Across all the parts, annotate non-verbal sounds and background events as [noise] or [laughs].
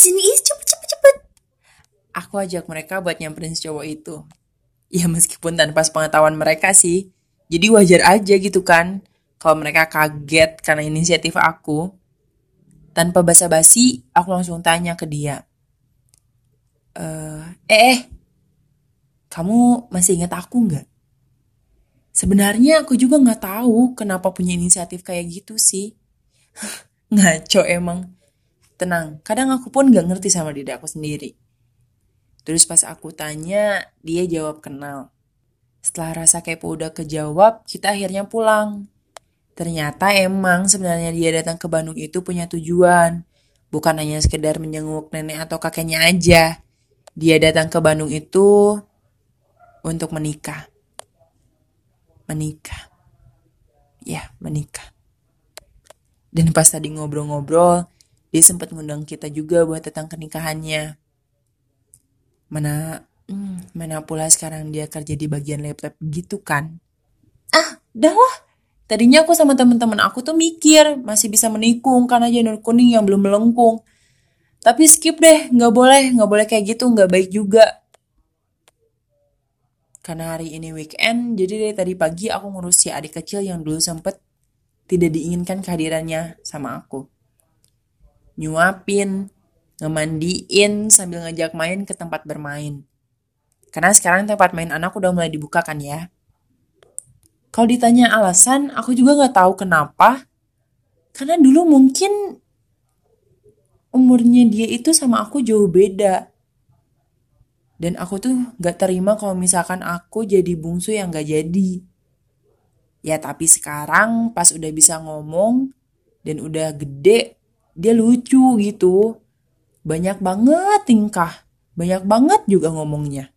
Sini Is, cepet cepet cepet. Aku ajak mereka buat nyamperin si cowok itu. Ya meskipun tanpa pengetahuan mereka sih. Jadi wajar aja gitu kan. Kalau mereka kaget karena inisiatif aku. Tanpa basa-basi, aku langsung tanya ke dia. Eh, eh, eh, kamu masih ingat aku nggak? Sebenarnya aku juga nggak tahu kenapa punya inisiatif kayak gitu sih. [laughs] Ngaco emang. Tenang, kadang aku pun nggak ngerti sama diri aku sendiri. Terus pas aku tanya, dia jawab kenal. Setelah rasa kepo udah kejawab, kita akhirnya pulang. Ternyata emang sebenarnya dia datang ke Bandung itu punya tujuan. Bukan hanya sekedar menjenguk nenek atau kakeknya aja. Dia datang ke Bandung itu untuk menikah. Menikah. Ya, menikah. Dan pas tadi ngobrol-ngobrol, dia sempat ngundang kita juga buat datang ke nikahannya. Mana hmm, mana pula sekarang dia kerja di bagian laptop gitu kan. Ah, dah lah. Tadinya aku sama temen-temen aku tuh mikir masih bisa menikung karena janur kuning yang belum melengkung. Tapi skip deh, nggak boleh, nggak boleh kayak gitu, nggak baik juga. Karena hari ini weekend, jadi dari tadi pagi aku ngurus si adik kecil yang dulu sempet tidak diinginkan kehadirannya sama aku. Nyuapin, ngemandiin sambil ngajak main ke tempat bermain. Karena sekarang tempat main anak udah mulai dibuka kan ya. Kalau ditanya alasan, aku juga nggak tahu kenapa. Karena dulu mungkin umurnya dia itu sama aku jauh beda. Dan aku tuh gak terima kalau misalkan aku jadi bungsu yang gak jadi. Ya tapi sekarang pas udah bisa ngomong dan udah gede, dia lucu gitu banyak banget tingkah, banyak banget juga ngomongnya.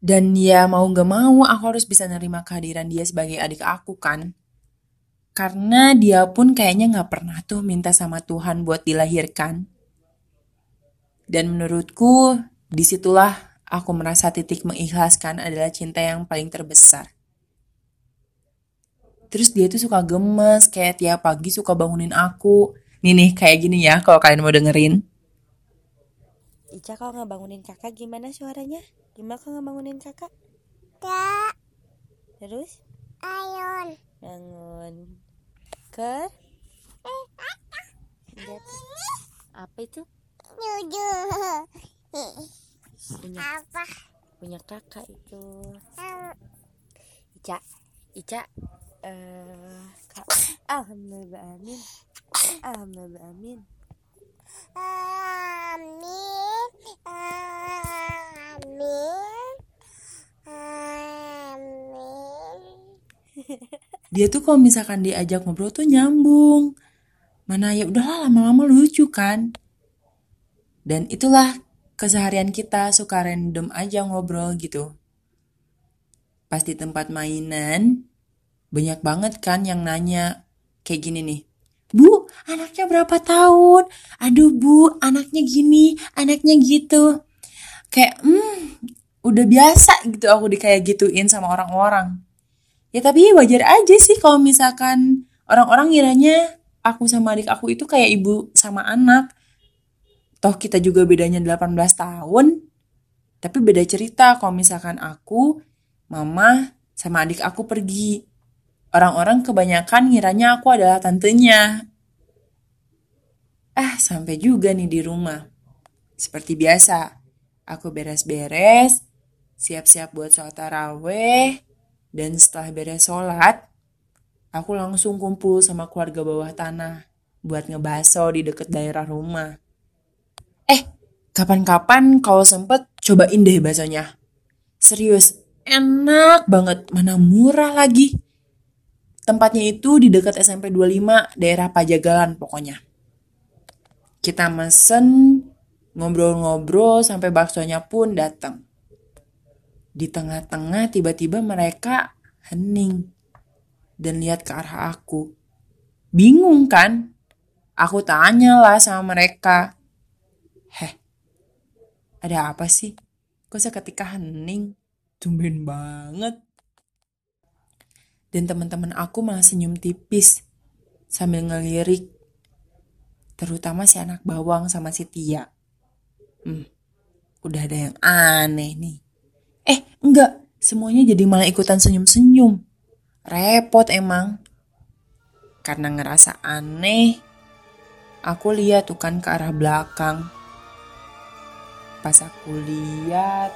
Dan ya mau gak mau aku harus bisa nerima kehadiran dia sebagai adik aku kan. Karena dia pun kayaknya gak pernah tuh minta sama Tuhan buat dilahirkan. Dan menurutku di situlah aku merasa titik mengikhlaskan adalah cinta yang paling terbesar. Terus dia tuh suka gemes, kayak tiap pagi suka bangunin aku, Nih nih kayak gini ya kalau kalian mau dengerin. Ica kalau ngebangunin kakak gimana suaranya? Gimana kalau ngebangunin kakak? Kak. Terus? Ayun. Bangun. Ke? Eh, Apa itu? Nuju. Punya Apa? punya kakak itu. Ica. Ica. Eh. Alhamdulillah amin. Amin. Amin. Amin. Amin. Dia tuh kalau misalkan diajak ngobrol tuh nyambung. Mana ya udahlah lama-lama lucu kan. Dan itulah keseharian kita suka random aja ngobrol gitu. Pas di tempat mainan, banyak banget kan yang nanya kayak gini nih. Bu, anaknya berapa tahun? Aduh bu, anaknya gini, anaknya gitu. Kayak, hmm, udah biasa gitu aku di kayak gituin sama orang-orang. Ya tapi wajar aja sih kalau misalkan orang-orang ngiranya aku sama adik aku itu kayak ibu sama anak. Toh kita juga bedanya 18 tahun. Tapi beda cerita kalau misalkan aku, mama, sama adik aku pergi. Orang-orang kebanyakan ngiranya aku adalah tantenya. Ah, sampai juga nih di rumah. Seperti biasa, aku beres-beres, siap-siap buat sholat taraweh, dan setelah beres sholat, aku langsung kumpul sama keluarga bawah tanah buat ngebaso di deket daerah rumah. Eh, kapan-kapan kalau sempet cobain deh basonya. Serius, enak banget, mana murah lagi. Tempatnya itu di dekat SMP 25, daerah Pajagalan pokoknya. Kita mesen, ngobrol-ngobrol sampai baksonya pun datang. Di tengah-tengah tiba-tiba mereka hening dan lihat ke arah aku. Bingung kan? Aku tanya lah sama mereka. Heh, ada apa sih? Kok seketika hening? Tumben banget. Dan teman-teman aku malah senyum tipis sambil ngelirik. Terutama si anak bawang sama si Tia. Hmm, udah ada yang aneh nih. Eh, enggak. Semuanya jadi malah ikutan senyum-senyum. Repot emang. Karena ngerasa aneh, aku lihat tuh kan ke arah belakang. Pas aku lihat,